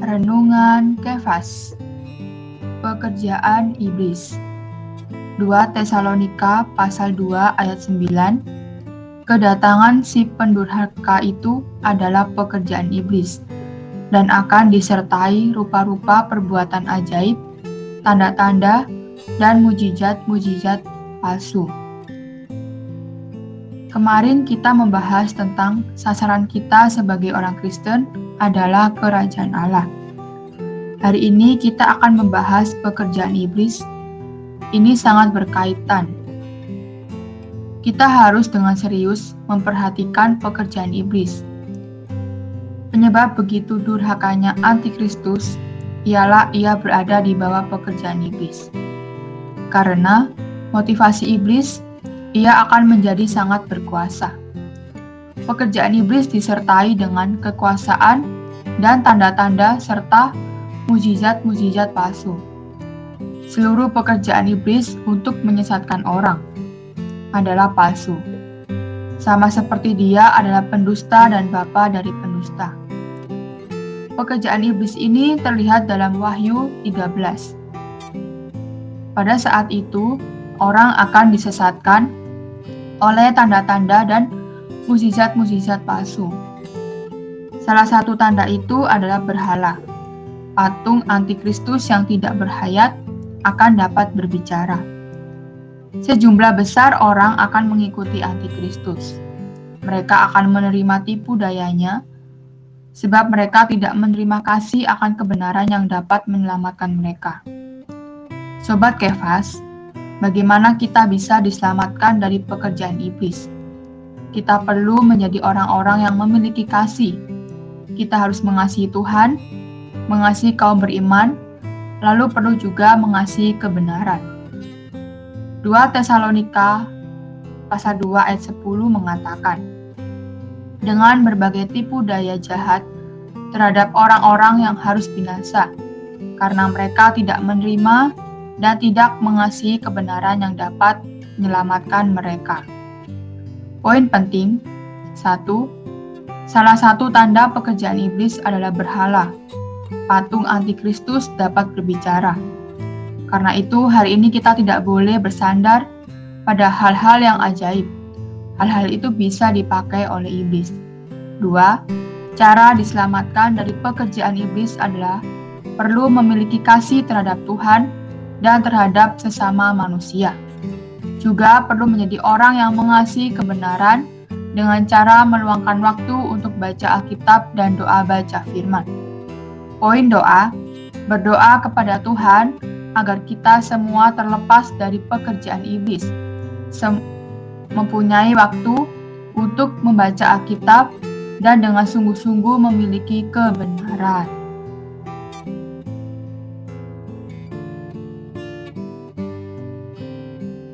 Renungan Kefas. Pekerjaan Iblis. 2 Tesalonika pasal 2 ayat 9 Kedatangan si pendurhaka itu adalah pekerjaan iblis dan akan disertai rupa-rupa perbuatan ajaib, tanda-tanda, dan mujizat-mujizat palsu. Kemarin kita membahas tentang sasaran kita sebagai orang Kristen adalah kerajaan Allah. Hari ini kita akan membahas pekerjaan iblis. Ini sangat berkaitan. Kita harus dengan serius memperhatikan pekerjaan iblis. Penyebab begitu durhakanya antikristus ialah ia berada di bawah pekerjaan iblis. Karena motivasi iblis, ia akan menjadi sangat berkuasa. Pekerjaan iblis disertai dengan kekuasaan dan tanda-tanda serta mujizat-mujizat palsu. Seluruh pekerjaan iblis untuk menyesatkan orang adalah palsu. Sama seperti dia adalah pendusta dan bapa dari pendusta. Pekerjaan iblis ini terlihat dalam Wahyu 13. Pada saat itu, orang akan disesatkan oleh tanda-tanda dan mujizat-mujizat palsu. Salah satu tanda itu adalah berhala patung antikristus yang tidak berhayat akan dapat berbicara. Sejumlah besar orang akan mengikuti antikristus. Mereka akan menerima tipu dayanya, sebab mereka tidak menerima kasih akan kebenaran yang dapat menyelamatkan mereka. Sobat Kefas, bagaimana kita bisa diselamatkan dari pekerjaan iblis? Kita perlu menjadi orang-orang yang memiliki kasih. Kita harus mengasihi Tuhan mengasihi kaum beriman, lalu perlu juga mengasihi kebenaran. 2 Tesalonika pasal 2 ayat 10 mengatakan, dengan berbagai tipu daya jahat terhadap orang-orang yang harus binasa, karena mereka tidak menerima dan tidak mengasihi kebenaran yang dapat menyelamatkan mereka. Poin penting, satu, salah satu tanda pekerjaan iblis adalah berhala patung antikristus dapat berbicara. Karena itu, hari ini kita tidak boleh bersandar pada hal-hal yang ajaib. Hal-hal itu bisa dipakai oleh iblis. Dua, cara diselamatkan dari pekerjaan iblis adalah perlu memiliki kasih terhadap Tuhan dan terhadap sesama manusia. Juga perlu menjadi orang yang mengasihi kebenaran dengan cara meluangkan waktu untuk baca Alkitab dan doa baca firman. Poin doa, berdoa kepada Tuhan agar kita semua terlepas dari pekerjaan iblis, Sem mempunyai waktu untuk membaca Alkitab dan dengan sungguh-sungguh memiliki kebenaran.